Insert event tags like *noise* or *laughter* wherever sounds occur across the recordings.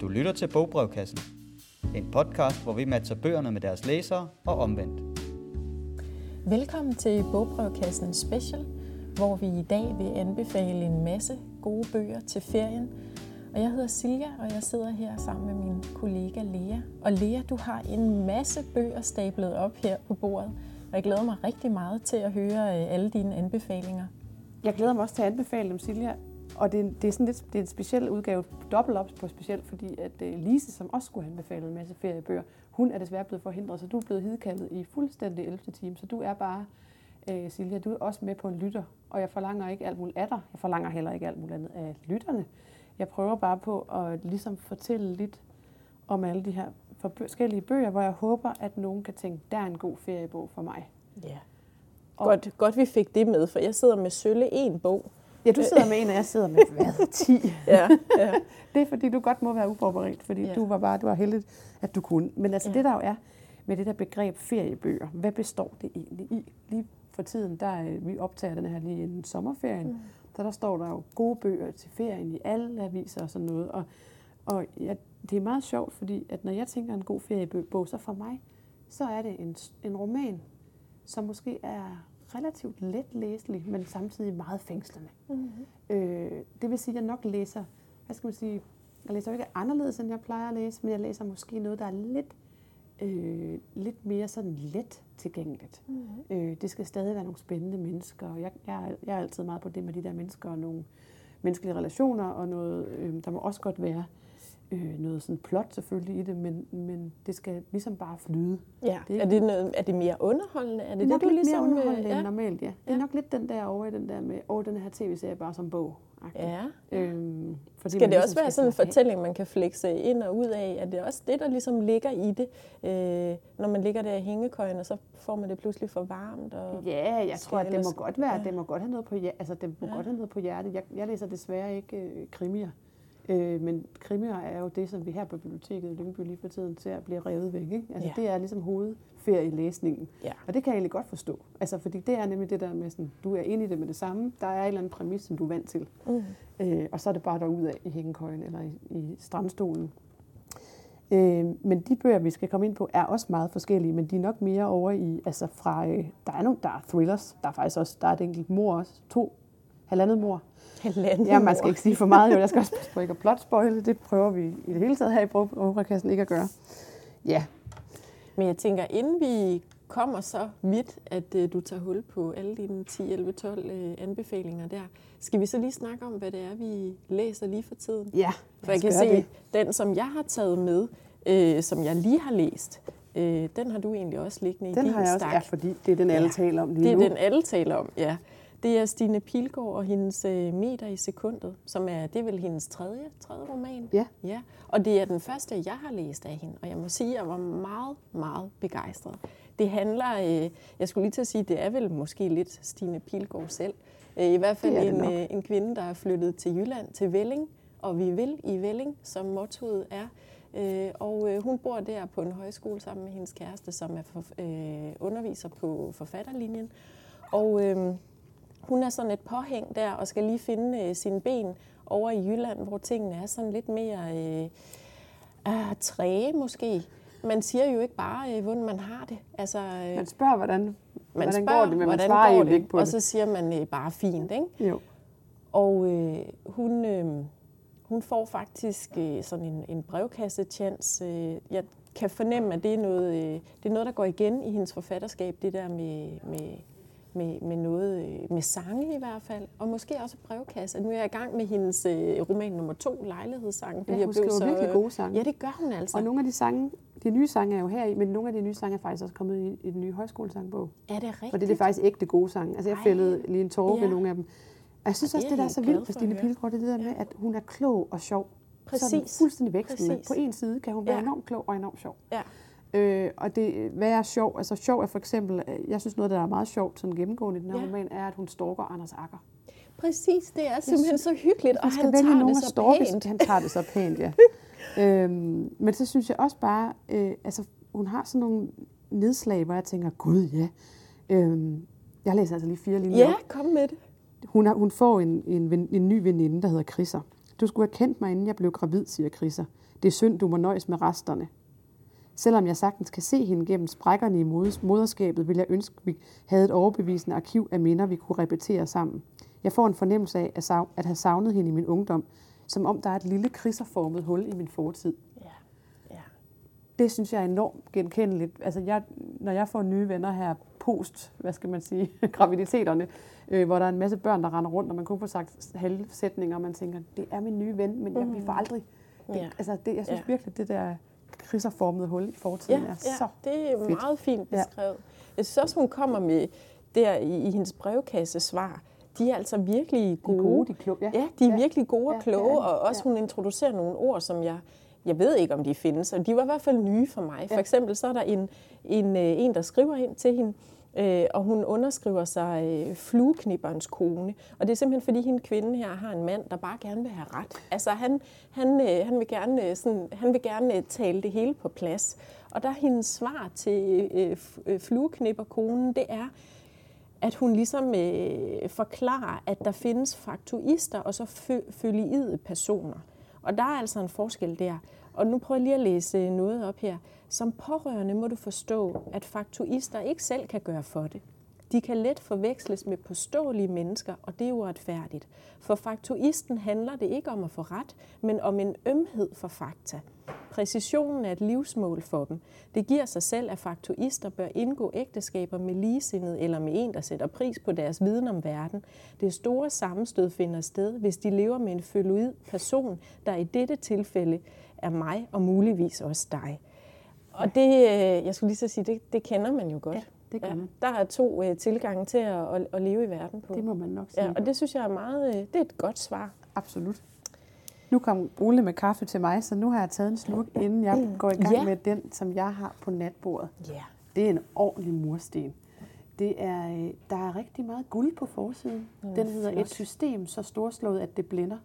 Du lytter til Bogbrevkassen. En podcast, hvor vi matcher bøgerne med deres læsere og omvendt. Velkommen til Bogbrevkassen Special, hvor vi i dag vil anbefale en masse gode bøger til ferien. Og jeg hedder Silja, og jeg sidder her sammen med min kollega Lea. Og Lea, du har en masse bøger stablet op her på bordet, og jeg glæder mig rigtig meget til at høre øh, alle dine anbefalinger. Jeg glæder mig også til at anbefale dem, Silja. Og det er, det er sådan lidt det er en speciel udgave, dobbelt op på specielt, fordi at uh, Lise, som også skulle anbefale en masse feriebøger, hun er desværre blevet forhindret, så du er blevet hidkaldet i fuldstændig 11. time. Så du er bare, uh, Silja, du er også med på en lytter, og jeg forlanger ikke alt muligt af dig. Jeg forlanger heller ikke alt muligt andet af lytterne. Jeg prøver bare på at ligesom fortælle lidt om alle de her forskellige bøger, hvor jeg håber, at nogen kan tænke, der er en god feriebog for mig. Ja. Godt, godt, vi fik det med, for jeg sidder med sølle en bog. Ja, du sidder med en, og jeg sidder med hvad, 10. Ja, ja. *laughs* det er fordi, du godt må være uforberedt, fordi Ja. du var bare du var heldig, at du kunne. Men altså Ja. det der jo er med det der begreb feriebøger, hvad består det egentlig i? Lige for tiden, der øh, vi optager den her lige inden sommerferien, mm. så der står der jo gode bøger til ferien i alle aviser og sådan noget. Og, og ja, det er meget sjovt, fordi at når jeg tænker en god feriebog, så for mig, så er det en, en roman, som måske er relativt let læselig, men samtidig meget fængslende. Mm-hmm. Øh, det vil sige, at jeg nok læser, hvad skal man sige, jeg læser jo ikke anderledes, end jeg plejer at læse, men jeg læser måske noget, der er lidt, øh, lidt mere sådan let tilgængeligt. Mm-hmm. Øh, det skal stadig være nogle spændende mennesker, og jeg, jeg, jeg er altid meget på det med de der mennesker og nogle menneskelige relationer, og noget, øh, der må også godt være øh, noget sådan plot selvfølgelig i det, men, men det skal ligesom bare flyde. Ja. Det er er, det noget, er det mere underholdende? Er det det, nok du lidt ligesom... mere øh, underholdende ja. end normalt, ja. Det er Ja. nok lidt den der over i den der med, åh, den her tv-serie er bare som bog. ja. Øhm, fordi Skal det ligesom også være sådan en fortælling, man kan flexe ind og ud af? Er det også det, der ligesom ligger i det, øh, når man ligger der i hængekøjen, og så får man det pludselig for varmt? Og... Ja, jeg tror, at det ellers- må godt være, ja. det må godt have noget på, hjer- altså det må Ja. godt have noget på hjertet. Jeg, jeg læser desværre ikke øh, krimier. Øh, men krimier er jo det, som vi her på biblioteket i Lyngby lige for tiden ser blive revet væk. Ikke? Altså, Ja. Det er ligesom hovedferielæsningen. Ja. Og det kan jeg egentlig godt forstå. Altså, fordi det er nemlig det der med, sådan, du er inde i det med det samme. Der er en eller anden præmis, som du er vant til. Mm. Øh, og så er det bare derudad i hængekøjen eller i, i strandstolen. Øh, men de bøger, vi skal komme ind på, er også meget forskellige, men de er nok mere over i, altså fra, øh, der er nogle, der er thrillers, der er faktisk også, der er et enkelt mor også, to, halvandet mor. Halvanden Ja, man skal ikke sige for meget, jo, jeg skal også passe på ikke at plot spoile, det prøver vi i det hele taget her i Operakassen ikke at gøre. Ja, Men jeg tænker, inden vi kommer så vidt, at øh, du tager hul på alle dine 10, 11, 12 øh, anbefalinger der, skal vi så lige snakke om, hvad det er, vi læser lige for tiden? ja. For jeg kan se, det. den som jeg har taget med, øh, som jeg lige har læst, øh, den har du egentlig også liggende i Den din har jeg også, stak. ja, fordi det er den, alle Ja. taler om lige Det er nu. den, alle taler om, ja. Det er Stine Pilgaard og hendes øh, meter i sekundet, som er, det er vel hendes tredje, tredje roman. Ja. ja. Og det er den første, jeg har læst af hende, og jeg må sige, at jeg var meget, meget begejstret. Det handler, øh, jeg skulle lige til at sige, det er vel måske lidt Stine Pilgaard selv. Øh, I hvert fald en, øh, en kvinde, der er flyttet til Jylland, til Velling, og vi vil i Velling, som mottoet er. Øh, og øh, hun bor der på en højskole sammen med hendes kæreste, som er for, øh, underviser på forfatterlinjen. Og øh, hun er sådan et påhæng der, og skal lige finde øh, sine ben over i Jylland, hvor tingene er sådan lidt mere øh, øh, træge måske. Man siger jo ikke bare, øh, hvordan man har det. Altså, øh, Man spørger, hvordan, man hvordan spørger, går det, men man svarer egentlig det? ikke på og det. så siger man øh, bare fint, ikke? Jo. Og øh, hun, øh, hun får faktisk øh, sådan en, en brevkasse-chance. Øh, jeg kan fornemme, at det er, noget, øh, det er noget, der går igen i hendes forfatterskab, det der med, med, med, med noget øh, med sange i hvert fald, og måske også brevkasse. Nu er jeg i gang med hendes øh, roman nummer to, Lejlighedssange. Ja, jeg hun skriver virkelig gode sange. Ja, det gør hun altså. Og nogle af de sange, de nye sange er jo her i, men nogle af de nye sange er faktisk også kommet i, i den nye højskolesangbog. er det rigtigt? For det er faktisk ægte gode sange. Altså jeg fældede lige en tårer ved Ja. nogle af dem. Og jeg synes Og også, det er det, der er så vildt for Stine. Pilgaard, det er det der med, at hun er klog og sjov. Sådan Præcis. fuldstændig vekslende. Præcis. På en side kan hun være Ja. enormt klog og enormt sjov. Ja. Øh, og det, hvad er sjov? Altså sjov er for eksempel, øh, jeg synes noget, der er meget sjovt, sådan gennemgående i den her Ja. roman, er, at hun stalker Anders Akker. Præcis, det er simpelthen så hyggeligt, og han tager nogen det så stalke, pænt. han tager det så pænt, ja. *laughs* øhm, men så synes jeg også bare, øh, altså hun har sådan nogle nedslag, hvor jeg tænker, gud ja. Øhm, jeg læser altså lige fire linjer Ja, kom med det. Hun, har, hun får en, en, ven, en ny veninde, der hedder Chrisser. Du skulle have kendt mig, inden jeg blev gravid, siger Chrisser. Det er synd, du må nøjes med resterne. Selvom jeg sagtens kan se hende gennem sprækkerne i moderskabet, vil jeg ønske, at vi havde et overbevisende arkiv af minder, vi kunne repetere sammen. Jeg får en fornemmelse af at have savnet hende i min ungdom, som om der er et lille kriserformet hul i min fortid. Ja. ja. Det synes jeg er enormt genkendeligt. Altså jeg, når jeg får nye venner her post, hvad skal man sige, *laughs* graviditeterne, øh, hvor der er en masse børn, der render rundt, og man kun får sagt halve sætninger, og man tænker, det er min nye ven, men jeg, vi får mm. aldrig... Det, ja. altså det, jeg synes ja. virkelig, det der kriserformede hul i fortiden ja, er ja, så det er fedt. meget fint beskrevet. Ja. Jeg synes også, hun kommer med der i, i hendes brevkasse svar, de er altså virkelig gode. De er gode, de kloge. Ja. ja, de er ja. virkelig gode og ja, kloge, og også ja. hun introducerer nogle ord, som jeg, jeg ved ikke, om de findes, og de var i hvert fald nye for mig. For ja. eksempel så er der en, en, øh, en, der skriver ind til hende, Øh, og hun underskriver sig øh, flueknipperens kone. Og det er simpelthen, fordi hende kvinde her har en mand, der bare gerne vil have ret. Altså han, han, øh, han, vil, gerne, øh, sådan, han vil gerne øh, tale det hele på plads. Og der er hendes svar til øh, øh, flueknipperkonen, det er, at hun ligesom øh, forklarer, at der findes faktuister og så følgeide personer. Og der er altså en forskel der. Og nu prøver jeg lige at læse øh, noget op her. Som pårørende må du forstå, at faktuister ikke selv kan gøre for det. De kan let forveksles med påståelige mennesker, og det er uretfærdigt. For faktuisten handler det ikke om at få ret, men om en ømhed for fakta. Præcisionen er et livsmål for dem. Det giver sig selv, at faktuister bør indgå ægteskaber med ligesindet eller med en, der sætter pris på deres viden om verden. Det store sammenstød finder sted, hvis de lever med en føloid person, der i dette tilfælde er mig og muligvis også dig. Og det, øh, jeg skulle lige så sige, det, det kender man jo godt. Ja, det kan ja, man. Der er to uh, tilgange til at, at, at leve i verden på. Det må man nok sige. Ja, og det synes jeg er meget, uh, det er et godt svar. Absolut. Nu kom Ole med kaffe til mig, så nu har jeg taget en slurk, inden jeg går i gang ja. med den, som jeg har på natbordet. Ja. Det er en ordentlig mursten. Det er, der er rigtig meget guld på forsiden. Den hedder flot. Et system så storslået, at det blænder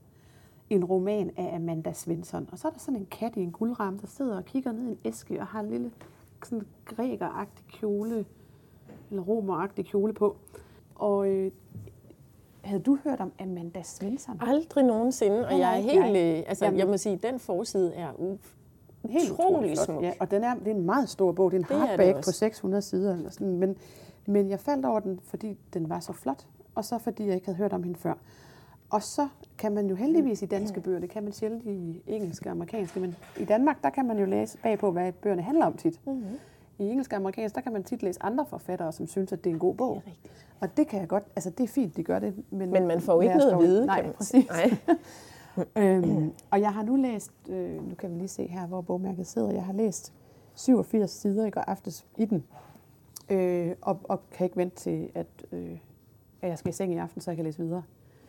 en roman af Amanda Svensson. Og så er der sådan en kat i en guldramme, der sidder og kigger ned i en æske og har en lille sådan grækeragtig kjole, eller romeragtig kjole på. Og øh, havde du hørt om Amanda Svensson? Aldrig nogensinde, og jeg er helt, jeg. Øh, altså Jamen, jeg må sige, den forside er u- helt utrolig smuk. Ja, og den er, det er en meget stor bog, det er en det hardback er på 600 sider, eller sådan, men, men jeg faldt over den, fordi den var så flot, og så fordi jeg ikke havde hørt om hende før. Og så kan man jo heldigvis i danske bøger, det kan man sjældent i engelske og amerikanske, men i Danmark, der kan man jo læse bagpå, hvad bøgerne handler om tit. Mm-hmm. I engelsk og amerikansk, der kan man tit læse andre forfattere, som synes, at det er en god bog. Det og det kan jeg godt, altså det er fint, de gør det. Men, men man får jo ikke noget at vide, Nej, kan præcis. Nej. *laughs* øhm, og jeg har nu læst, øh, nu kan vi lige se her, hvor bogmærket sidder, jeg har læst 87 sider i går aftes i den, øh, og, og kan ikke vente til, at, øh, at jeg skal i seng i aften, så jeg kan læse videre.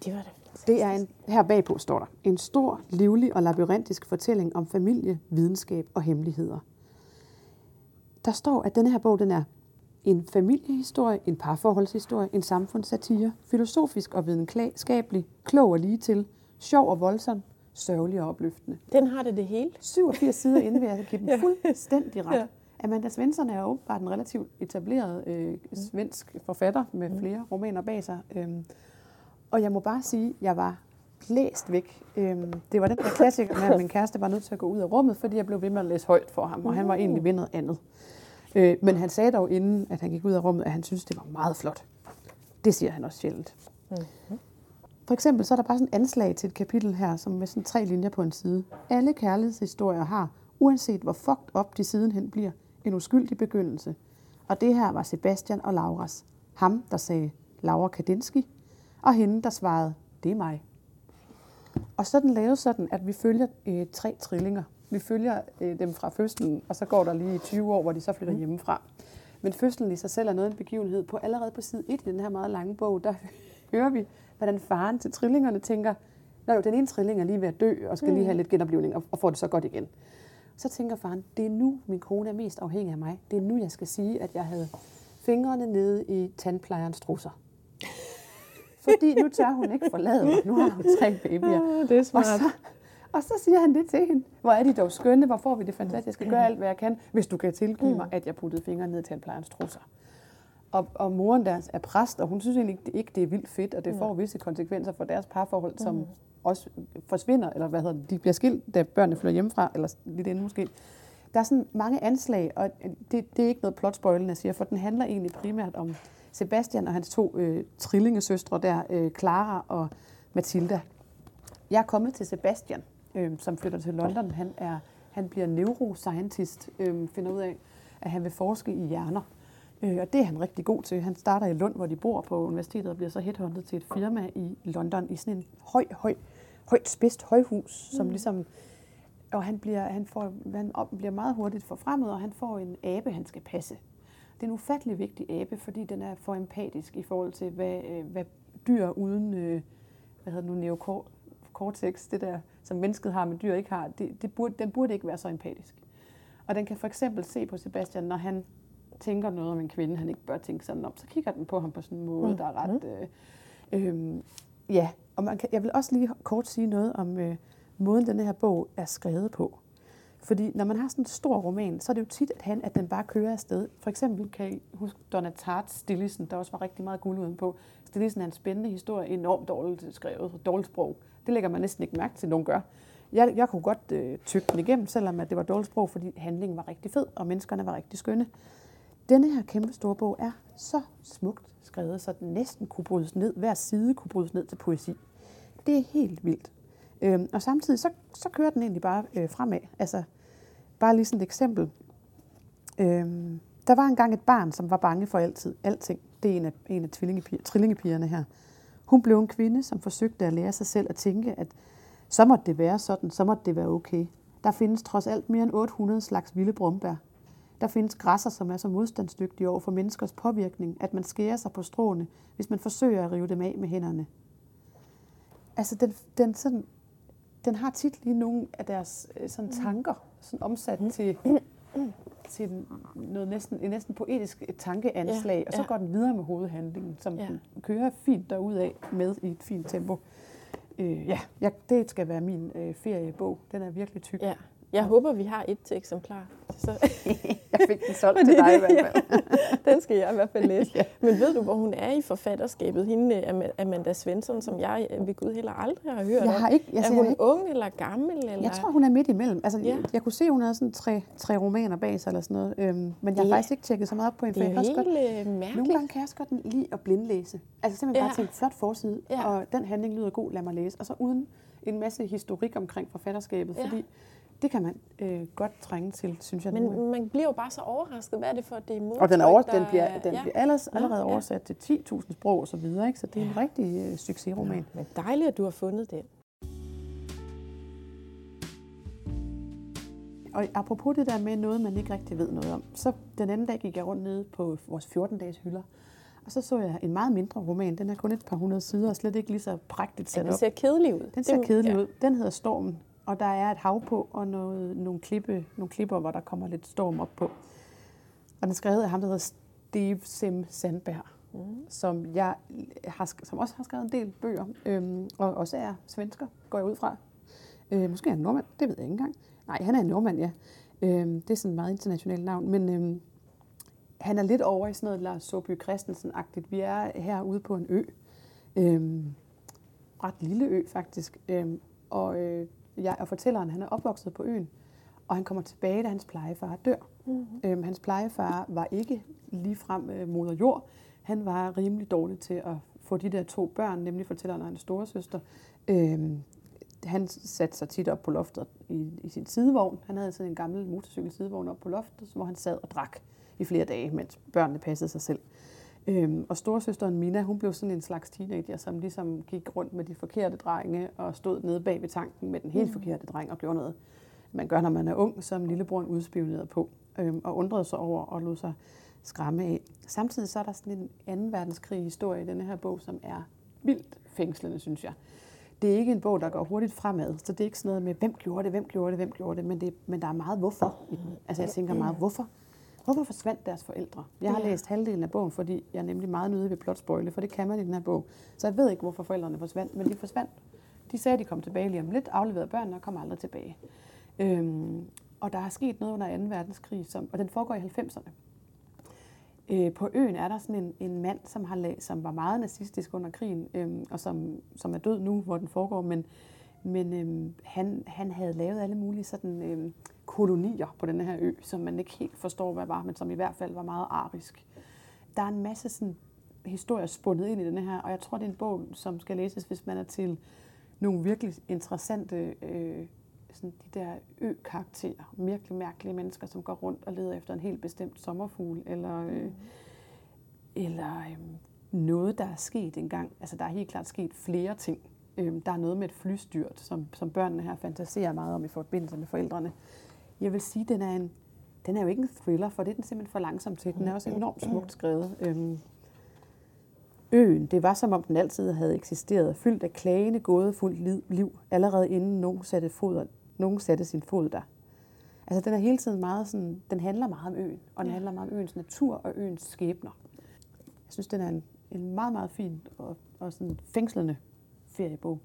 Det var det. Det er en, her bagpå står der, en stor, livlig og labyrintisk fortælling om familie, videnskab og hemmeligheder. Der står, at denne her bog den er en familiehistorie, en parforholdshistorie, en samfundssatire, filosofisk og videnskabelig, klog og lige til, sjov og voldsom, sørgelig og opløftende. Den har det det hele. 87 sider inden vil jeg give den *laughs* fuldstændig ret. Ja. Amanda Svensson er bare en relativt etableret øh, svensk forfatter med flere romaner bag sig. Øhm, og jeg må bare sige, at jeg var blæst væk. Øhm, det var den der klassiker med, at min kæreste var nødt til at gå ud af rummet, fordi jeg blev ved med at læse højt for ham, og han var egentlig ved noget andet. Øh, men han sagde dog inden, at han gik ud af rummet, at han syntes, det var meget flot. Det siger han også sjældent. Mm-hmm. For eksempel så er der bare sådan en anslag til et kapitel her, som med sådan tre linjer på en side. Alle kærlighedshistorier har, uanset hvor fucked op de sidenhen bliver, en uskyldig begyndelse. Og det her var Sebastian og Lauras. Ham, der sagde Laura Kadinski, og hende, der svarede, det er mig. Og så er den lavet sådan, at vi følger øh, tre trillinger. Vi følger øh, dem fra fødslen, og så går der lige 20 år, hvor de så flytter mm. hjemmefra. Men fødslen i sig selv er noget en begivenhed. På allerede på side 1 i den her meget lange bog, der *laughs* hører vi, hvordan faren til trillingerne tænker, når den ene trilling er lige ved at dø, og skal mm. lige have lidt genoplevning, og, og får det så godt igen. Så tænker faren, det er nu, min kone er mest afhængig af mig. Det er nu, jeg skal sige, at jeg havde fingrene nede i tandplejerens trusser. Fordi nu tør hun ikke forlade mig. Nu har hun tre babyer. Det er smart. Og så, og så siger han det til hende. Hvor er de dog skønne, hvor får vi det fantastisk. Jeg skal gøre alt, hvad jeg kan, hvis du kan tilgive mm. mig, at jeg puttede fingre ned til en plejens trusser. Og, og moren deres er præst, og hun synes egentlig ikke, det er vildt fedt, og det får visse konsekvenser for deres parforhold, som mm. også forsvinder, eller hvad hedder det, de bliver skilt, da børnene flytter hjemmefra, eller lidt inden måske. Der er sådan mange anslag, og det, det er ikke noget plotspoilen, jeg siger, for den handler egentlig primært om Sebastian og hans to øh, trillingesøstre der, øh, Clara og Matilda. Jeg er kommet til Sebastian, øh, som flytter til London. Han, er, han bliver neuroscientist, øh, finder ud af, at han vil forske i hjerner. Øh, og det er han rigtig god til. Han starter i Lund, hvor de bor på universitetet, og bliver så headhunted til et firma i London i sådan en høj, høj, højt spidst højhus, mm. som ligesom... Og han bliver, han, får, han op, bliver meget hurtigt forfremmet, og han får en abe, han skal passe. Det er en ufattelig vigtig abe, fordi den er for empatisk i forhold til, hvad, øh, hvad dyr uden øh, hvad hedder nu, neocortex, det der, som mennesket har, men dyr ikke har, det, det burde, den burde ikke være så empatisk. Og den kan for eksempel se på Sebastian, når han tænker noget om en kvinde, han ikke bør tænke sådan om, så kigger den på ham på sådan en måde, mm. der er ret... Mm. Øh, øh, ja, og man kan, jeg vil også lige kort sige noget om øh, måden, den her bog er skrevet på. Fordi når man har sådan en stor roman, så er det jo tit, at, han, at den bare kører afsted. For eksempel kan I huske Donna Tartt Stillisen, der også var rigtig meget guld udenpå. Stillisen er en spændende historie, enormt dårligt skrevet, dårligt sprog. Det lægger man næsten ikke mærke til, nogen gør. Jeg, jeg kunne godt øh, tykke den igennem, selvom at det var dårligt sprog, fordi handlingen var rigtig fed, og menneskerne var rigtig skønne. Denne her kæmpe store bog er så smukt skrevet, så den næsten kunne brydes ned, hver side kunne brydes ned til poesi. Det er helt vildt. Øhm, og samtidig så, så kører den egentlig bare øh, fremad. Altså, bare lige sådan et eksempel. Øhm, der var engang et barn, som var bange for altid, alting. Det er en af, en af trillingepigerne her. Hun blev en kvinde, som forsøgte at lære sig selv at tænke, at så måtte det være sådan, så måtte det være okay. Der findes trods alt mere end 800 slags vilde brombær. Der findes græsser, som er så modstandsdygtige over for menneskers påvirkning, at man skærer sig på stråene, hvis man forsøger at rive dem af med hænderne. Altså, den, den, sådan, den har tit lige nogle af deres øh, sådan, tanker sådan omsat til, til noget næsten, en næsten poetisk tankeanslag, ja, og så ja. går den videre med hovedhandlingen, som ja. den kører fint derudad med i et fint tempo. Øh, ja, ja, det skal være min øh, feriebog. Den er virkelig tyk. Ja. Jeg håber, vi har et eksemplar. Så. *laughs* jeg fik den solgt til dig i hvert fald. *laughs* den skal jeg i hvert fald læse. ja. Men ved du, hvor hun er i forfatterskabet? Hende, øh, Amanda Svensson, som jeg øh, ved Gud heller aldrig har hørt jeg har ikke, jeg, er hun jeg, ung eller gammel? Eller? Jeg tror, hun er midt imellem. Altså, ja. jeg, jeg kunne se, hun havde sådan tre, tre romaner bag sig eller sådan noget. Øhm, men jeg har faktisk ikke tjekket så meget op på hende. Det er helt godt, øh, mærkeligt. Nogle gange kan jeg også godt lide at blindlæse. Altså simpelthen ja. bare tænke, flot forside, ja. og den handling lyder god, lad mig læse. Og så uden en masse historik omkring forfatterskabet, ja. fordi det kan man øh, godt trænge til, synes jeg. Men nu. man bliver jo bare så overrasket. Hvad er det for det modtryk, Og den, over, der, den bliver, den ja. bliver allerede, allerede ja. oversat til 10.000 sprog og så videre, ikke? så det er ja. en rigtig øh, succesroman. Ja, men dejligt, at du har fundet den. Og apropos det der med noget, man ikke rigtig ved noget om, så den anden dag gik jeg rundt nede på vores 14-dages hylder, og så så jeg en meget mindre roman. Den er kun et par hundrede sider og slet ikke lige så prægtigt sat op. Den ser kedelig ud. Den ser kedelig ja. ud. Den hedder Stormen og der er et hav på, og noget, nogle, klippe, nogle klipper, hvor der kommer lidt storm op på. Og den er skrevet af ham, der hedder Steve Sim Sandberg, mm. som, jeg har, som også har skrevet en del bøger, øhm, og også er svensker, går jeg ud fra. Øh, måske er han nordmand, det ved jeg ikke engang. Nej, han er en nordmand, ja. Øhm, det er sådan et meget internationalt navn, men øhm, han er lidt over i sådan noget Lars Soby Christensen-agtigt. Vi er herude på en ø. Øhm, ret lille ø, faktisk. Øhm, og øh, jeg, og fortælleren, han er opvokset på øen, og han kommer tilbage, da hans plejefar dør. Mm-hmm. Øhm, hans plejefar var ikke ligefrem øh, moder jord. Han var rimelig dårlig til at få de der to børn, nemlig fortælleren og hans storesøster. Øhm, han satte sig tit op på loftet i, i sin sidevogn. Han havde sådan en gammel motorcykel sidevogn op på loftet, hvor han sad og drak i flere dage, mens børnene passede sig selv. Øhm, og storesøsteren Mina, hun blev sådan en slags teenager, som ligesom gik rundt med de forkerte drenge og stod nede bag ved tanken med den helt mm. forkerte dreng og gjorde noget, man gør, når man er ung, som lillebroren udspionerede på, øhm, og undrede sig over og lod sig skræmme af. Samtidig så er der sådan en 2. verdenskrig historie i denne her bog, som er vildt fængslende, synes jeg. Det er ikke en bog, der går hurtigt fremad, så det er ikke sådan noget med, hvem gjorde det, hvem gjorde det, hvem gjorde det, men, det, men der er meget hvorfor i den. Altså jeg tænker meget, hvorfor? Hvorfor forsvandt deres forældre? Jeg har ja. læst halvdelen af bogen, fordi jeg er nemlig meget nødig ved plotspoile, for det kan man i den her bog. Så jeg ved ikke, hvorfor forældrene forsvandt, men de forsvandt. De sagde, at de kom tilbage lige om lidt, afleverede børnene og kom aldrig tilbage. Øhm, og der er sket noget under 2. verdenskrig, som, og den foregår i 90'erne. Øh, på øen er der sådan en, en mand, som, har, som var meget nazistisk under krigen, øhm, og som, som er død nu, hvor den foregår, men Men øhm, han, han havde lavet alle mulige sådan, øhm, kolonier på den her ø, som man ikke helt forstår, hvad var, men som i hvert fald var meget arisk. Der er en masse sådan, historier spundet ind i den her, og jeg tror, det er en bog, som skal læses, hvis man er til nogle virkelig interessante øh, sådan de der ø-karakterer, virkelig mærkelige mennesker, som går rundt og leder efter en helt bestemt sommerfugl, eller, øh, eller øh, noget, der er sket engang. Altså, der er helt klart sket flere ting. Øh, der er noget med et flystyrt, som, som børnene her fantaserer meget om i forbindelse med forældrene. Jeg vil sige, den er en, den er jo ikke en thriller, for det er den simpelthen for langsom til. Den er også enormt smukt skrevet. Øhm, øen, det var som om den altid havde eksisteret, fyldt af klagende, gådefuldt liv, allerede inden nogen satte, fod, nogen satte sin fod der. Altså den er hele tiden meget sådan, den handler meget om øen, og den handler meget om øens natur og øens skæbner. Jeg synes, den er en, en meget, meget fin og, og sådan fængslende feriebog.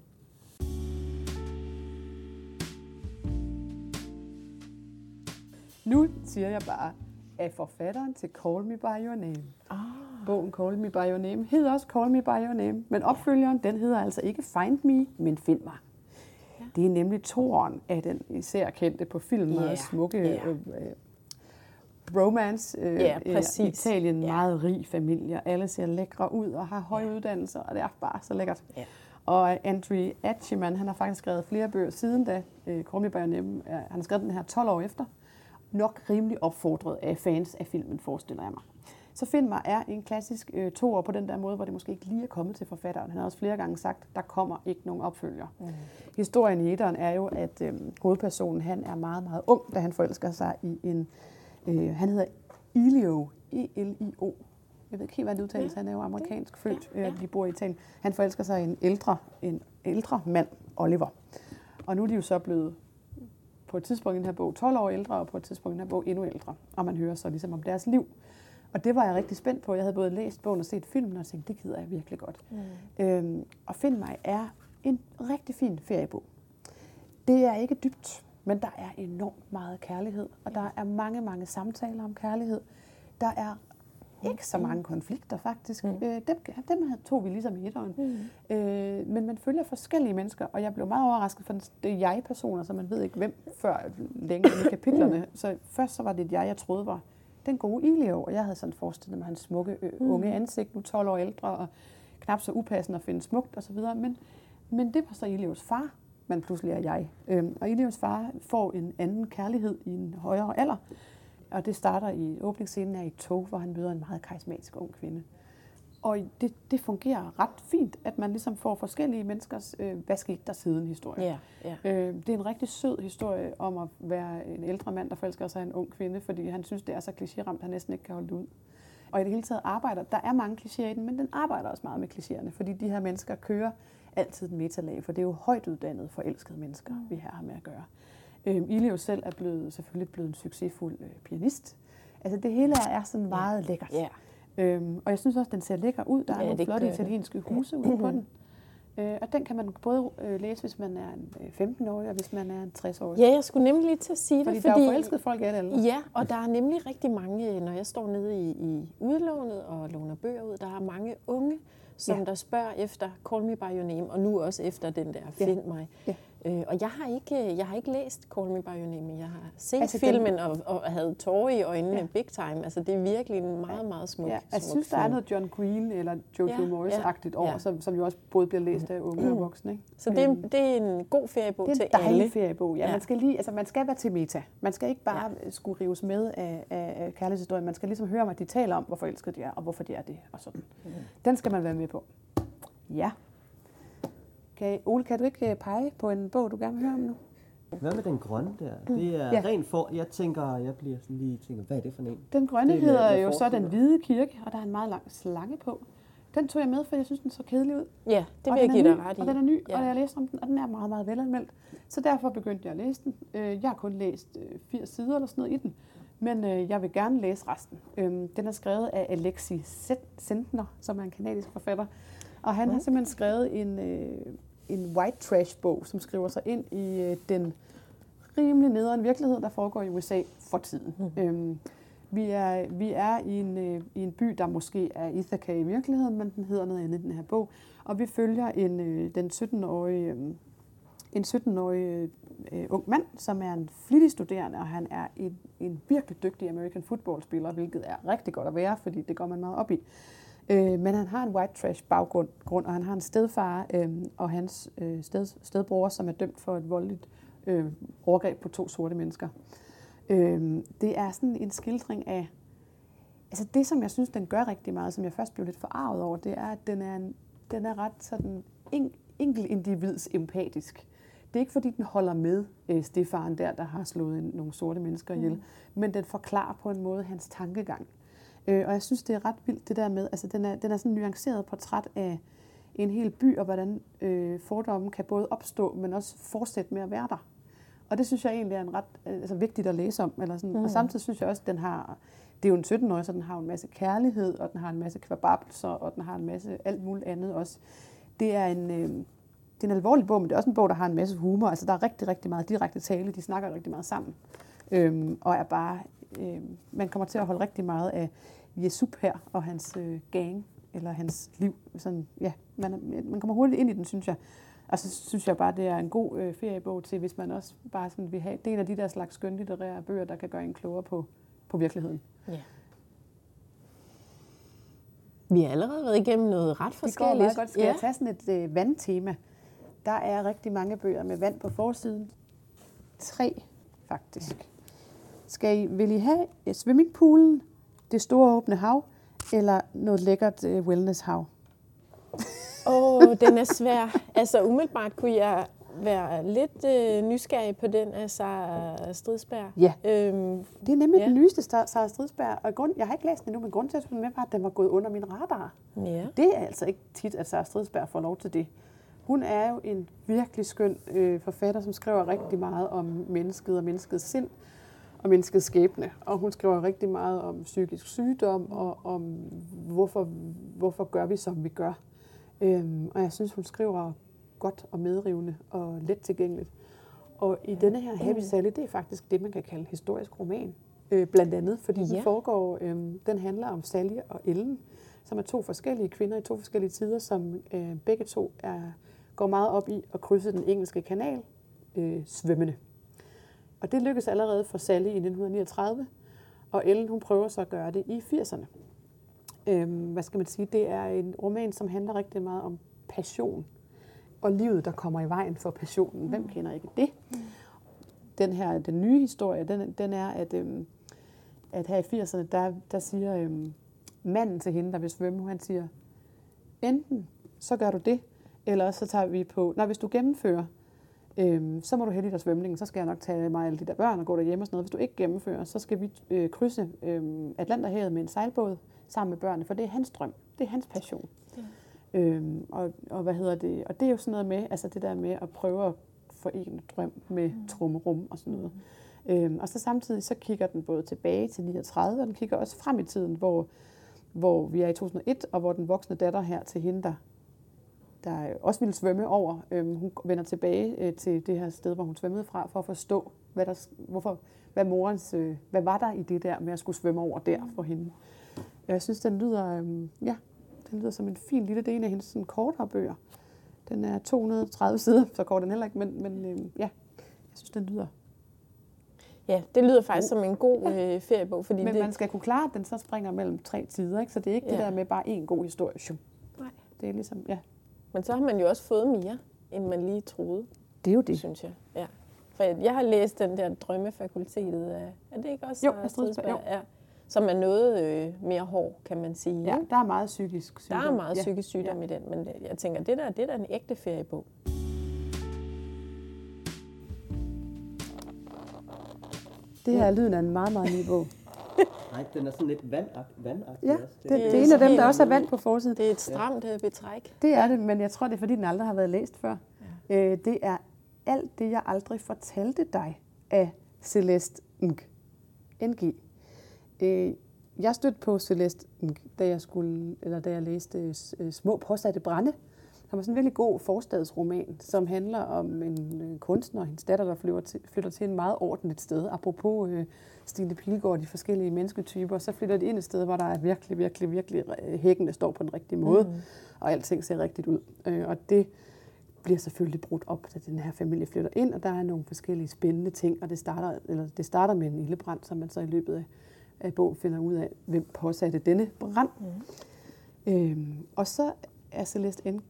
Nu siger jeg bare, at forfatteren til Call Me By Your Name. Ah. Bogen Call Me By Your Name hedder også Call Me By Your Name, men opfølgeren den hedder altså ikke Find Me, men Find mig. Ja. Det er nemlig toren af den især kendte på film meget Ja, smukke ja. øh, øh, romance. Øh, Ja, øh, præcis. Italien, Ja. meget rig familie, alle ser lækre ud og har høje uddannelser, og det er bare så lækkert. Ja. Og Andrew Achiman, han har faktisk skrevet flere bøger siden da. Øh, Call Me By Your Name, han har skrevet den her 12 år efter. Nok rimelig opfordret af fans af filmen, forestiller jeg mig. Så Find mig er en klassisk øh, toer på den der måde, hvor det måske ikke lige er kommet til forfatteren. Han har også flere gange sagt, der kommer ikke nogen opfølger. Mm. Historien i etteren er jo, at øh, hovedpersonen han er meget, meget ung, da han forelsker sig i en... Øh, han hedder Elio, E-L-I-O. Jeg ved ikke helt, hvad det udtales. Ja, Han er jo amerikansk det- født. ja, ja. Øh, de bor i Italien. Han forelsker sig i en ældre, en ældre mand, Oliver. Og nu er de jo så blevet på et tidspunkt i den her bog 12 år ældre, og på et tidspunkt i den her bog endnu ældre. Og man hører så ligesom om deres liv. Og det var jeg rigtig spændt på. Jeg havde både læst bogen og set filmen, og tænkte, det gider jeg virkelig godt. Mm. Øhm, og Find mig er en rigtig fin feriebog. Det er ikke dybt, men der er enormt meget kærlighed, og der er mange, mange samtaler om kærlighed. Der er ikke så mange konflikter, faktisk. Mm. Øh, dem, dem tog vi ligesom i etteren. Mm. Øh, men man følger forskellige mennesker, og jeg blev meget overrasket, for det er jeg-personer, så man ved ikke hvem før længe i kapitlerne. Så først så var det et jeg, jeg troede var den gode Ilio, og jeg havde sådan forestillet mig hans smukke øh, unge ansigt, nu 12 år ældre, og knap så upassende at finde smukt osv. Men, men det var så Ilios far, men pludselig er jeg. Øhm, og Ilios far får en anden kærlighed i en højere alder, og det starter i åbningsscenen af i et tog, hvor han møder en meget karismatisk ung kvinde. Og det, det fungerer ret fint, at man ligesom får forskellige menneskers, øh, hvad skete der siden historie. Ja, ja. Øh, det er en rigtig sød historie om at være en ældre mand, der forelsker sig i en ung kvinde, fordi han synes, det er så klichéramt, at han næsten ikke kan holde det ud. Og i det hele taget arbejder, der er mange klichéer i den, men den arbejder også meget med klichéerne, fordi de her mennesker kører altid den metalag, for det er jo højt uddannede, forelskede mennesker, vi her har med at gøre. Øhm, Ilio selv er blevet, selvfølgelig blevet en succesfuld øh, pianist. Altså det hele er sådan meget lækkert. Ja. Øhm, og jeg synes også, den ser lækker ud. Der er Ja, nogle flotte det. italienske huse ude på den. Øh, og den kan man både øh, læse, hvis man er en øh, 15-årig, og hvis man er en 60-årig. Ja, jeg skulle nemlig lige til at sige det, fordi, fordi... der er jo forelskede folk af det, eller? Ja, og der er nemlig rigtig mange, når jeg står nede i, i udlånet og låner bøger ud, der er mange unge, som Ja. ja. der spørger efter Call Me By Your Name, og nu også efter den der Ja. Find mig. Ja. Øh, og jeg har, ikke, jeg har ikke læst Call Me By Your Name, men jeg har set Altså, altså, den- filmen og, og havde tårer i øjnene Ja. big time. Altså, det er virkelig en meget, meget smuk, Ja, jeg smuk synes, der er noget John Green eller Jojo Ja, Morris-agtigt ja, over, ja. som, som jo også både bliver læst af unge og voksne. Ikke? Så det er, Øhm, det er en god feriebog det er til en dejlig alle. feriebog. Ja, Ja. Man, skal lige, altså, man skal være til meta. Man skal ikke bare ja. skulle rives med af, af, kærlighedshistorien. Man skal ligesom høre at de taler om, hvor forelskede de er, og hvorfor de er det, og sådan. Mm. Den skal man være med på. Ja. Okay. Ole, kan du ikke øh, pege på en bog, du gerne vil høre om nu? Hvad med den grønne der? Det er Ja. rent for... Jeg tænker, jeg bliver sådan lige tænker, hvad er det for en? Den grønne Det er hedder jo så. Den Hvide Kirke, og der er en meget lang slange på. Den tog jeg med, for jeg synes, den så kedelig ud. Ja, det vil jeg give er dig ret i. Og den er ny, ja. Og jeg læste om den, og den er meget, meget velanmeldt. Så derfor begyndte jeg at læse den. Øh, Jeg har kun læst øh, 80 sider eller sådan noget i den, men øh, jeg vil gerne læse resten. Øhm, Den er skrevet af Alexi Sentner, som er en kanadisk forfatter. Og han har simpelthen skrevet en, øh, en white trash-bog, som skriver sig ind i øh, den rimelig nederen virkelighed, der foregår i USA for tiden. Mm. Øhm, vi, er, vi er i en, øh, i en by, der måske er Ithaca i virkeligheden, men den hedder noget andet i den her bog. Og vi følger en, øh, den 17-årige øh, en 17-årig øh, ung mand, som er en flittig studerende, og han er en, en virkelig dygtig American football-spiller, hvilket er rigtig godt at være, fordi det går man meget op i. Øh, men han har en white trash baggrund, grund, og han har en stedfar øh, og hans øh, sted, stedbror, som er dømt for et voldeligt øh, overgreb på to sorte mennesker. Øh, det er sådan en skildring af, altså det som jeg synes, den gør rigtig meget, som jeg først blev lidt forarvet over, det er, at den er, en, den er ret sådan en, enkelt individs empatisk. Det er ikke fordi, den holder med øh, stefaren der, der har slået en, nogle sorte mennesker ihjel, mm. men den forklarer på en måde hans tankegang. Øh, og jeg synes, det er ret vildt det der med, altså den er, den er sådan en nuanceret portræt af en hel by, og hvordan øh, fordommen kan både opstå, men også fortsætte med at være der. Og det synes jeg egentlig er en ret altså, vigtigt at læse om. Eller sådan. Mm. Og samtidig synes jeg også, at den har, det er jo en 17 år, så den har en masse kærlighed, og den har en masse kvababelser, og den har en masse alt muligt andet også. Det er en, øh, det er en alvorlig bog, men det er også en bog, der har en masse humor. Altså, der er rigtig, rigtig meget direkte tale. De snakker rigtig meget sammen. Øhm, og er bare... Øh, man kommer til at holde rigtig meget af Jesup her og hans øh, gang, eller hans liv. Sådan, ja, man, man kommer hurtigt ind i den, synes jeg. Og så synes jeg bare, det er en god øh, feriebog til, hvis man også bare sådan vil have... Det er en af de der slags skønlitterære bøger, der kan gøre en klogere på, på virkeligheden. Ja. Vi har allerede været igennem noget ret forskelligt. Det går meget godt. Skal ja. jeg tage sådan et øh, vandtema? Der er rigtig mange bøger med vand på forsiden. Tre, faktisk. Skal I, vil I have swimmingpoolen, det store åbne hav, eller noget lækkert uh, wellness-hav? Åh, oh, den er svær. Altså umiddelbart kunne jeg være lidt øh, nysgerrig på den af Sara Stridsberg. Ja, øhm, det er nemlig ja. den nyeste Sara Stridsberg. Og grund, jeg har ikke læst den endnu, men grund til at den med var, at den var gået under min radar. Ja. Det er altså ikke tit, at Sara Stridsberg får lov til det. Hun er jo en virkelig skøn øh, forfatter, som skriver rigtig meget om mennesket og menneskets sind og menneskets skæbne. Og hun skriver rigtig meget om psykisk sygdom og om, hvorfor, hvorfor gør vi, som vi gør. Øhm, og jeg synes, hun skriver godt og medrivende og let tilgængeligt. Og i denne her Happy Sally, det er faktisk det, man kan kalde historisk roman. Øh, blandt andet, fordi ja. den foregår, øh, den handler om Sally og Ellen, som er to forskellige kvinder i to forskellige tider, som øh, begge to er går meget op i at krydse den engelske kanal øh, svømmende. Og det lykkedes allerede for Sally i 1939, og Ellen hun prøver så at gøre det i 80'erne. Øhm, hvad skal man sige? Det er en roman, som handler rigtig meget om passion og livet, der kommer i vejen for passionen. Hvem mm. kender ikke det? Den her, den nye historie, den, den er, at, øhm, at her i 80'erne, der, der siger øhm, manden til hende, der vil svømme, han siger, enten så gør du det, eller så tager vi på, når hvis du gennemfører, øhm, så må du hælde dig svømningen, så skal jeg nok tage mig alle de der børn og gå derhjemme og sådan noget. Hvis du ikke gennemfører, så skal vi øh, krydse øh, Atlanterhavet med en sejlbåd sammen med børnene, for det er hans drøm, det er hans passion. Ja. Øhm, og, og hvad hedder det? Og det er jo sådan noget med, altså det der med at prøve at forene drøm med mm. trummerum og sådan noget. Mm. Øhm, og så samtidig så kigger den både tilbage til 39, og den kigger også frem i tiden, hvor, hvor vi er i 2001, og hvor den voksne datter her til hende, der der også ville svømme over. Øhm, hun vender tilbage øh, til det her sted, hvor hun svømmede fra, for at forstå, hvad, der, hvorfor, hvad, morens, øh, hvad var der i det der med at skulle svømme over der for hende. Jeg synes, den lyder, øh, ja, den lyder som en fin lille del af hendes sådan, kortere bøger. Den er 230 sider, så kort den heller ikke, men, men øh, ja, jeg synes, den lyder Ja, det lyder faktisk som en god øh, feriebog. Fordi Men det... man skal kunne klare, at den så springer mellem tre tider, ikke? så det er ikke ja. det der med bare en god historie. Nej. Det er ligesom, ja, men så har man jo også fået mere, end man lige troede. Det er jo det. Synes jeg. Ja. For jeg har læst den der drømmefakultetet af, er det ikke også? Jo, jo. Ja, som er noget øh, mere hård, kan man sige. Ja, der er meget psykisk sygdom. Der er meget ja. psykisk sygdom ja. i den, men jeg tænker, det der, det der er en ægte feriebog. Det her er lyden af en meget, meget ny bog. *laughs* Nej, den er sådan lidt vandagtig. vandagtig ja, også. Det, det, det er en af dem, der også har vand på forsiden. Det er et stramt ja. Øh, betræk. Det er det, men jeg tror, det er, fordi den aldrig har været læst før. Ja. Øh, det er alt det, jeg aldrig fortalte dig af Celeste Ng. NG. Øh, jeg stødte på Celeste Ng, da jeg, skulle, eller da jeg læste øh, Små påsatte brænde som er sådan en virkelig god forstadsroman, som handler om en øh, kunstner og hendes datter, der flytter til, flytter til en meget ordentligt sted. Apropos øh, Stine Pilgaard, de forskellige mennesketyper, så flytter de ind et sted, hvor der er virkelig, virkelig, virkelig øh, hækken, der står på den rigtige måde, mm. og alting ser rigtigt ud. Øh, og det bliver selvfølgelig brudt op, da den her familie flytter ind, og der er nogle forskellige spændende ting, og det starter, eller det starter med en ildebrand, som man så i løbet af, af bogen finder ud af, hvem påsatte denne brand. Mm. Øhm, og så er Celeste N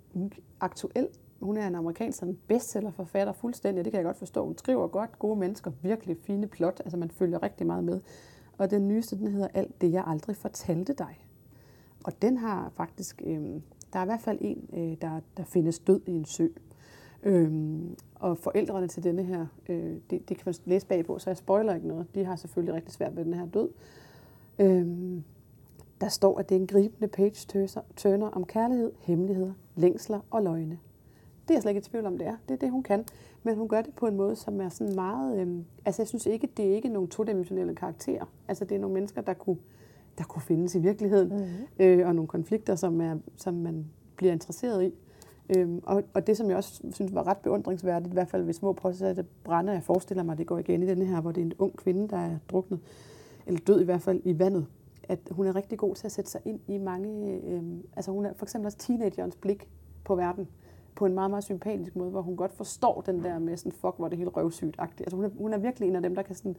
aktuel. Hun er en amerikansk sådan bestsellerforfatter fuldstændig, det kan jeg godt forstå. Hun skriver godt, gode mennesker, virkelig fine plot, altså man følger rigtig meget med. Og den nyeste, den hedder Alt det, jeg aldrig fortalte dig. Og den har faktisk, øh, der er i hvert fald en, øh, der, der findes død i en sø. Øhm, og forældrene til denne her, øh, det, det kan man læse bagpå, så jeg spoiler ikke noget. De har selvfølgelig rigtig svært ved den her død. Øhm, der står, at det er en gribende page-turner om kærlighed, hemmeligheder, længsler og løgne. Det er jeg slet ikke i tvivl om, det er. Det er det, hun kan. Men hun gør det på en måde, som er sådan meget... Øhm, altså, jeg synes ikke, det er ikke nogle todimensionelle karakterer. Altså, det er nogle mennesker, der kunne, der kunne findes i virkeligheden. Mm-hmm. Øh, og nogle konflikter, som, er, som man bliver interesseret i. Øhm, og, og det, som jeg også synes var ret beundringsværdigt, i hvert fald ved små påsatte brænde, jeg forestiller mig, det går igen i denne her, hvor det er en ung kvinde, der er druknet, eller død i hvert fald, i vandet. At hun er rigtig god til at sætte sig ind i mange... Øhm, altså hun er for eksempel også teenagerens blik på verden på en meget, meget sympatisk måde, hvor hun godt forstår den der med sådan, fuck, hvor det helt røvsygt-agtigt. Altså hun er, hun er virkelig en af dem, der kan sådan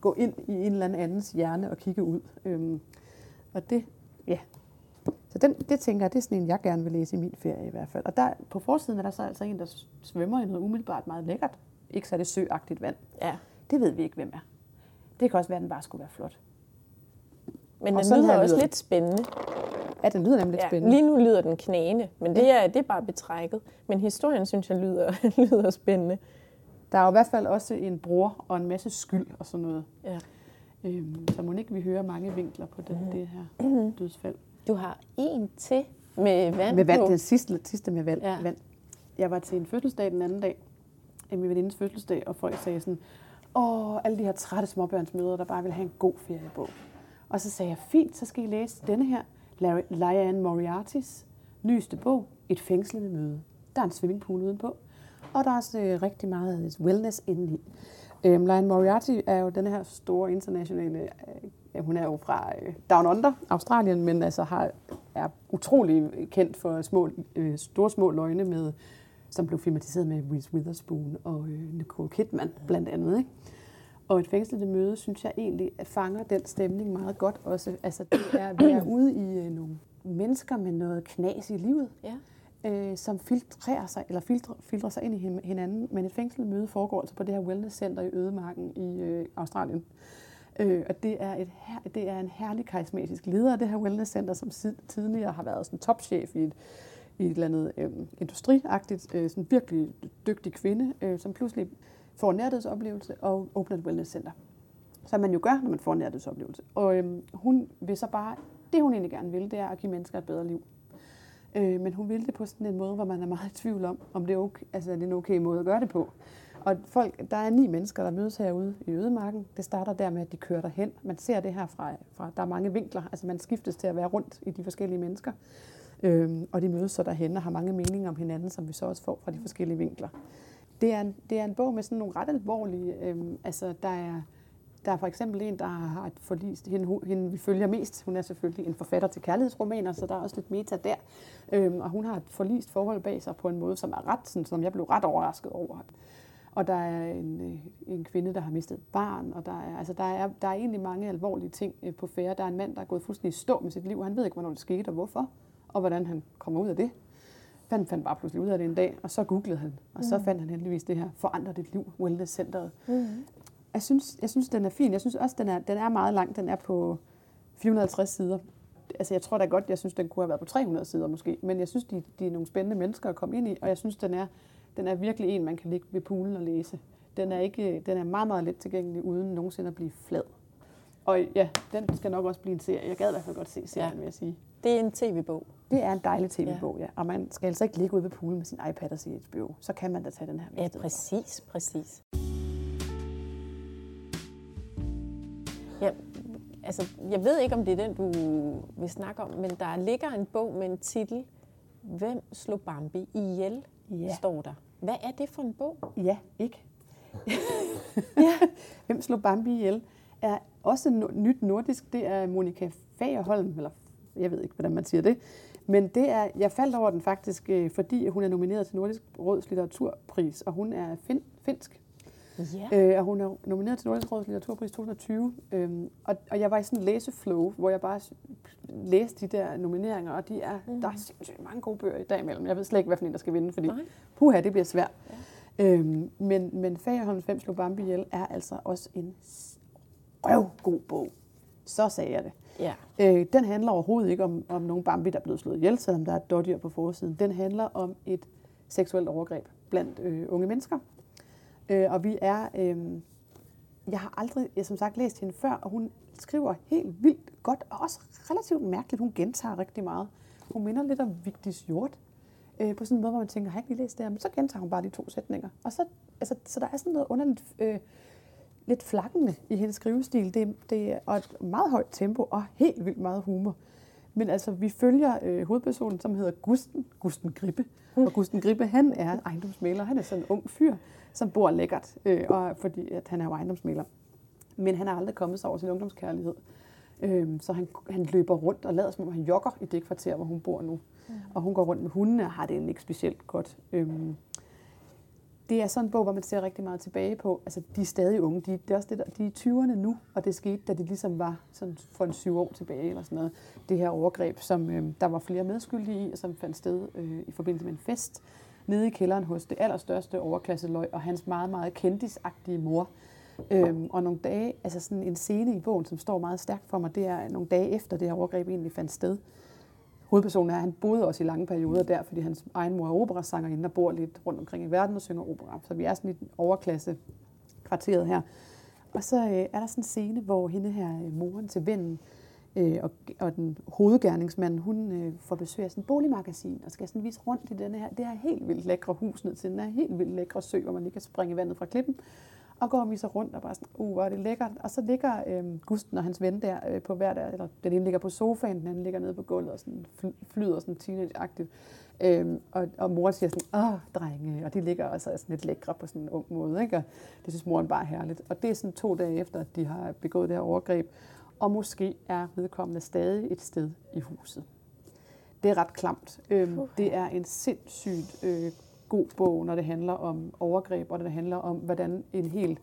gå ind i en eller andens hjerne og kigge ud. Øhm, og det, ja. Så den, det tænker jeg, det er sådan en, jeg gerne vil læse i min ferie i hvert fald. Og der, på forsiden er der så altså en, der svømmer i noget umiddelbart meget lækkert. Ikke så er det søagtigt vand. Ja. Det ved vi ikke, hvem er. Det kan også være, at den bare skulle være flot. Men den lyder også lyder lidt spændende. Ja, den lyder nemlig lidt ja, spændende. Lige nu lyder den knæende, men det er, det er bare betrækket. Men historien, synes jeg, lyder, *laughs* lyder spændende. Der er jo i hvert fald også en bror og en masse skyld og sådan noget. Ja. Øhm, så må ikke vi høre mange vinkler på det, mm. det her mm. dødsfald. Du har en til med vand Med vand, på. den sidste, sidste med vand, Ja. vand. Jeg var til en fødselsdag den anden dag, min venindes fødselsdag, og folk sagde sådan, åh, alle de her trætte småbørnsmødre, der bare vil have en god feriebog. Og så sagde jeg, fint, så skal I læse denne her, Liane Moriartys nyeste bog, Et fængslende møde. Der er en swimmingpool udenpå, og der er også øh, rigtig meget wellness indeni. Øhm, Liane Moriarty er jo den her store internationale, øh, ja, hun er jo fra øh, Down Under, Australien, men altså har, er utrolig kendt for små, øh, store små løgne, med, som blev filmatiseret med Reese Witherspoon og øh, Nicole Kidman blandt andet. Ikke? Og et fængslende møde, synes jeg egentlig, at fanger den stemning meget godt også. Altså, det er, vi er ude i øh, nogle mennesker med noget knas i livet, Ja. øh, som filtrerer sig, eller filtre, filtrer sig ind i hin- hinanden. Men et fængslet møde foregår altså på det her wellnesscenter i Ødemarken i øh, Australien. Øh, og det er, et her, det er en herlig karismatisk leder af det her wellnesscenter, som sid- tidligere har været sådan topchef i et, i et eller andet øh, industriagtigt, øh, sådan virkelig dygtig kvinde, øh, som pludselig får en nærhedsoplevelse og åbner et wellnesscenter. Som man jo gør, når man får en nærhedsoplevelse. Og øhm, hun vil så bare, det hun egentlig gerne vil, det er at give mennesker et bedre liv. Øh, men hun vil det på sådan en måde, hvor man er meget i tvivl om, om det er, okay, altså, er det en okay måde at gøre det på. Og folk, der er ni mennesker, der mødes herude i Ødemarken. Det starter der med, at de kører derhen. Man ser det her fra, fra der er mange vinkler. Altså man skiftes til at være rundt i de forskellige mennesker. Øhm, og de mødes så derhen og har mange meninger om hinanden, som vi så også får fra de forskellige vinkler. Det er en, det er en bog med sådan nogle ret alvorlige... Øhm, altså der er, der er for eksempel en, der har et forlist, hende, hende vi følger mest. Hun er selvfølgelig en forfatter til kærlighedsromaner, så der er også lidt meta der. Øhm, og hun har et forlist forhold bag sig på en måde, som er ret, sådan, som jeg blev ret overrasket over. Og der er en, øh, en kvinde, der har mistet et barn, og der er, altså der, er, der er egentlig mange alvorlige ting øh, på færre. Der er en mand, der er gået fuldstændig i stå med sit liv. Han ved ikke, hvornår det skete og hvorfor, og hvordan han kommer ud af det. Han fandt bare pludselig ud af det en dag, og så googlede han, og så fandt han heldigvis det her Forandre dit liv, Wellness Centeret. Mm. Jeg synes, jeg synes, den er fin. Jeg synes også, den er, den er meget lang. Den er på 450 sider. Altså, jeg tror da godt, jeg synes, den kunne have været på 300 sider måske. Men jeg synes, de, de er nogle spændende mennesker at komme ind i. Og jeg synes, den er, den er virkelig en, man kan ligge ved poolen og læse. Den er, ikke, den er meget, meget let tilgængelig, uden nogensinde at blive flad. Og ja, den skal nok også blive en serie. Jeg gad i hvert fald godt se serien, Ja. vil jeg sige. Det er en tv-bog. Det er en dejlig tv-bog, ja. Og man skal altså ikke ligge ude ved poolen med sin iPad og se HBO. Så kan man da tage den her med. Ja, præcis, præcis. Ja, altså, jeg ved ikke, om det er den, du vil snakke om, men der ligger en bog med en titel, Hvem slog Bambi ihjel, Ja. står der. Hvad er det for en bog? Ja, ikke. *laughs* ja. Hvem slog Bambi ihjel? Er også no- nyt nordisk. Det er Monika Fagerholm, eller jeg ved ikke, hvordan man siger det. Men det er, jeg faldt over den faktisk, øh, fordi hun er nomineret til Nordisk Råds Litteraturpris, og hun er fin, finsk. Ja. Øh, og hun er nomineret til Nordisk Råds Litteraturpris 2020. Øhm, og, og jeg var i sådan en læseflow, hvor jeg bare læste de der nomineringer, og de er, mm. der er sindssygt mange gode bøger i dag imellem. Jeg ved slet ikke, hvad for en, der skal vinde, fordi Nej. puha, det bliver svært. Ja. Øhm, men, men Fagerholms Fem slog Bambi ihjel er altså også en røvgod bog. Så sagde jeg det. Ja. Øh, den handler overhovedet ikke om, om nogen Bambi, der er blevet slået ihjel, selvom der er et dårdyr på forsiden. Den handler om et seksuelt overgreb blandt øh, unge mennesker. Øh, og vi er... Øh, jeg har aldrig, jeg som sagt, læst hende før, og hun skriver helt vildt godt, og også relativt mærkeligt. Hun gentager rigtig meget. Hun minder lidt om Vigdis Hjort, øh, på sådan en måde, hvor man tænker, har jeg ikke lige læst det her? Men så gentager hun bare de to sætninger. Og så, altså, så der er sådan noget underligt, øh, lidt flakkende i hendes skrivestil. Det, det er et meget højt tempo og helt vildt meget humor. Men altså, vi følger øh, hovedpersonen, som hedder Gusten, Gusten Grippe. Og Gusten Grippe, han er ejendomsmaler. Han er sådan en ung fyr, som bor lækkert, øh, og fordi at han er jo ejendomsmaler. Men han har aldrig kommet sig over sin ungdomskærlighed. Øhm, så han, han løber rundt og lader som om han jogger i det kvarter, hvor hun bor nu. Mm. Og hun går rundt med hundene og har det ikke specielt godt. Øhm, det er sådan en bog, hvor man ser rigtig meget tilbage på. Altså, de er stadig unge. De, det er også det, der, de er 20'erne nu, og det skete, da de ligesom var sådan for en syv år tilbage, eller sådan noget. Det her overgreb, som øh, der var flere medskyldige i, og som fandt sted øh, i forbindelse med en fest nede i kælderen hos det allerstørste overklasseløg, og hans meget, meget kendisagtige mor. Øhm, og nogle dage, altså sådan en scene i bogen, som står meget stærkt for mig, det er nogle dage efter det her overgreb egentlig fandt sted. Hovedpersonen er, at han boede også i lange perioder der, fordi hans egen mor er operasangerinde der bor lidt rundt omkring i verden og synger opera. Så vi er sådan i den overklasse kvarteret her. Og så øh, er der sådan en scene, hvor hende her, øh, moren til vennen, øh, og, og den hovedgerningsmand, hun øh, får besøg af sådan en boligmagasin, og skal sådan vise rundt i denne her, det her helt vildt lækre hus ned til den her helt vildt lækre sø, hvor man lige kan springe vandet fra klippen, og går og viser rundt og bare sådan, uh, hvor er det lækkert. Og så ligger øh, Gusten og hans ven der øh, på hver der, eller den ene ligger på sofaen, den anden ligger nede på gulvet og sådan fly- flyder sådan teenage-agtigt. Øhm, og, og mor siger sådan, åh, drenge, og de ligger også sådan lidt lækre på sådan en ung måde, ikke? Og det synes moren bare er herligt. Og det er sådan to dage efter, at de har begået det her overgreb, og måske er vedkommende stadig et sted i huset. Det er ret klamt. Øhm, det er en sindssygt øh, god bog, når det handler om overgreb, og når det handler om, hvordan en hel,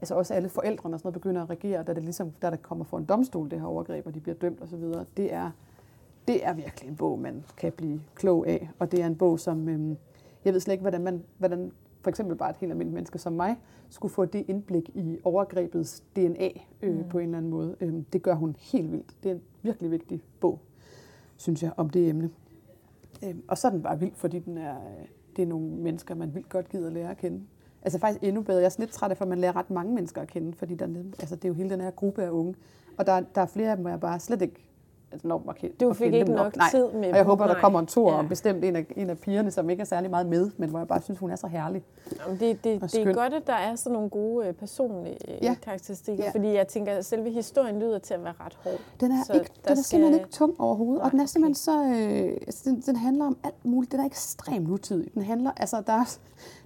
altså også alle forældrene og sådan noget, begynder at reagere, da det ligesom, da der kommer for en domstol, det her overgreb, og de bliver dømt osv. Det er, det er virkelig en bog, man kan blive klog af, og det er en bog, som, øhm, jeg ved slet ikke, hvordan man, hvordan for eksempel bare et helt almindeligt menneske som mig, skulle få det indblik i overgrebets DNA øh, mm. på en eller anden måde. Øhm, det gør hun helt vildt. Det er en virkelig vigtig bog, synes jeg, om det emne. Øhm, og så er den bare vild, fordi den er, øh, det er nogle mennesker, man vildt godt gider at lære at kende. Altså faktisk endnu bedre. Jeg er sådan lidt træt af, at man lærer ret mange mennesker at kende, fordi der, altså, det er jo hele den her gruppe af unge. Og der, der er flere af dem, hvor jeg bare slet ikke altså, at kende, Du fik ikke dem nok Nej. tid med Og jeg håber, der nej. kommer en tor Ja. om bestemt en af, en af pigerne, som ikke er særlig meget med, men hvor jeg bare synes, hun er så herlig. Jamen, det, det, Og det er godt, at der er sådan nogle gode øh, personlige øh, Ja. karakteristikker, Ja. fordi jeg tænker, at selve historien lyder til at være ret hård. Den er, Så ikke, den er skal- simpelthen ikke tung overhovedet, og Nej, den er simpelthen så... Øh, altså, den, den handler om alt muligt. Den er ekstremt nutidig. Den handler... Altså, der er,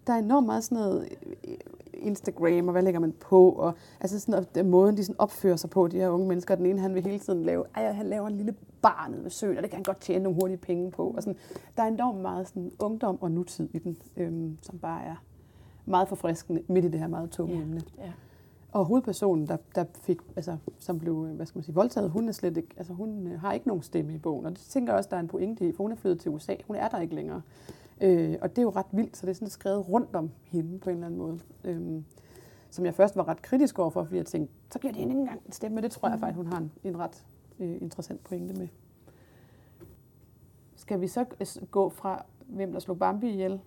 der er enormt meget sådan noget øh, Instagram, og hvad lægger man på, og altså sådan, og den måden, de sådan opfører sig på, de her unge mennesker. Den ene, han vil hele tiden lave, ej, han laver en lille bar nede ved søen, og det kan han godt tjene nogle hurtige penge på. Og sådan, der er enormt meget sådan, ungdom og nutid i den, øhm, som bare er meget forfriskende midt i det her meget tunge Ja. emne. Ja. Og hovedpersonen, der, der fik, altså, som blev, øh, hvad skal man sige, voldtaget, hun er slet ikke, altså hun øh, har ikke nogen stemme i bogen. Og det tænker jeg også, der er en pointe i, for hun er flyttet til USA. Hun er der ikke længere. Øh, og det er jo ret vildt, så det er sådan skrevet rundt om hende på en eller anden måde. Øh, som jeg først var ret kritisk overfor, fordi jeg tænkte, så giver det hende ikke engang en stemme. Men det tror jeg faktisk, hun har en, en ret øh, interessant pointe med. Skal vi så øh, gå fra, hvem der slog Bambi ihjel?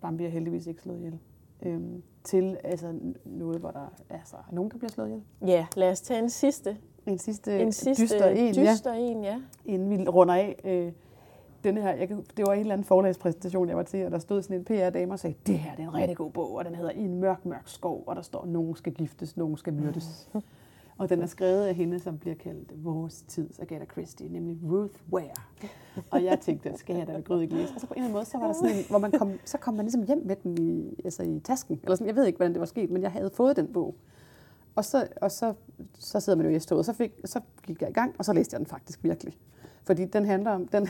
Bambi er heldigvis ikke slået ihjel. Øhm, til altså, noget, hvor der altså, er nogen, der bliver slået ihjel. ja, lad os tage en sidste, En sidste, en sidste dyster en, ja, dyster en, ja. inden vi runder af. Øh, denne her, jeg, kan- det var en eller anden forlagspræsentation, jeg var til, og der stod sådan en PR-dame og sagde, det her det er en rigtig god bog, og den hedder I en mørk, mørk skov, og der står, nogen skal giftes, nogen skal myrdes. *laughs* og den er skrevet af hende, som bliver kaldt vores tids Agatha Christie, nemlig Ruth Ware. og jeg tænkte, den skal jeg da ved ikke læse. Og så på en eller anden måde, så var der sådan en, hvor man kom, så kom man ligesom hjem med den i, altså i tasken. Eller sådan, jeg ved ikke, hvordan det var sket, men jeg havde fået den bog. Og så, og så, så sidder man jo i S-toget, og så, fik, så gik jeg i gang, og så læste jeg den faktisk virkelig. Fordi den handler om, den,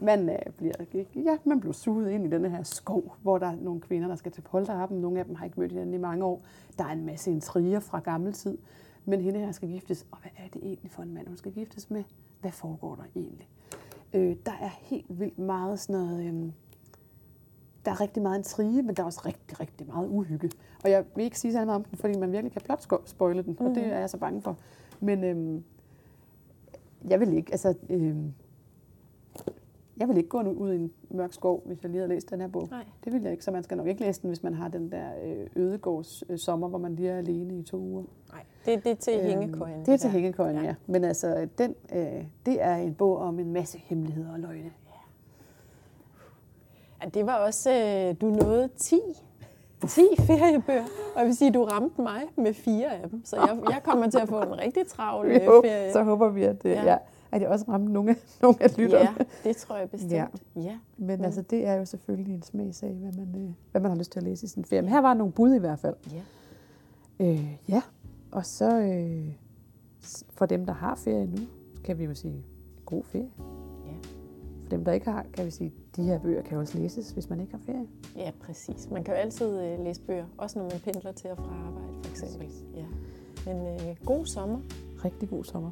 man, øh, bliver, ja, man bliver suget ind i den her skov, hvor der er nogle kvinder, der skal til polterappen. Nogle af dem har ikke mødt hinanden i mange år. Der er en masse intriger fra gammel tid. Men hende her skal giftes. Og hvad er det egentlig for en mand, hun skal giftes med? Hvad foregår der egentlig? Øh, der er helt vildt meget sådan noget... Øh, der er rigtig meget intrige, men der er også rigtig, rigtig meget uhygge. Og jeg vil ikke sige så meget om den, fordi man virkelig kan plot spoile den, mm. og det er jeg så bange for. Men øhm, jeg vil ikke, altså, øhm, jeg vil ikke gå ud i en mørk skov, hvis jeg lige havde læst den her bog. Nej. Det vil jeg ikke, så man skal nok ikke læse den, hvis man har den der øh, ødegårds øh, sommer, hvor man lige er alene i to uger. Nej, det, det er til Øhm, hængekøjen. Det er til hængekøjen, ja. Ja. Men altså, den, øh, det er en bog om en masse hemmeligheder og løgne. Ja, det var også, øh, du nåede 10, 10 feriebøger, og jeg vil sige, du ramte mig med fire af dem. Så jeg, jeg kommer til at få en rigtig travl *laughs* øh, Jo, ferie. så håber vi, at, øh, Ja. ja. At jeg også ramte nogle af, nogle af lytterne. Ja, det tror jeg bestemt. Ja. Ja. Men Mm. altså, det er jo selvfølgelig en smagsag, hvad man, øh, hvad man har lyst til at læse i sin ferie. Men her var nogle bud i hvert fald. ja. Øh, ja, og så øh, for dem, der har ferie nu, kan vi jo sige god ferie. Ja. For dem, der ikke har, kan vi sige, de her bøger kan også læses, hvis man ikke har ferie. Ja, præcis. Man kan jo altid øh, læse bøger, også når man pendler til og fra arbejde, for eksempel. Ja. Men øh, god sommer. Rigtig god sommer.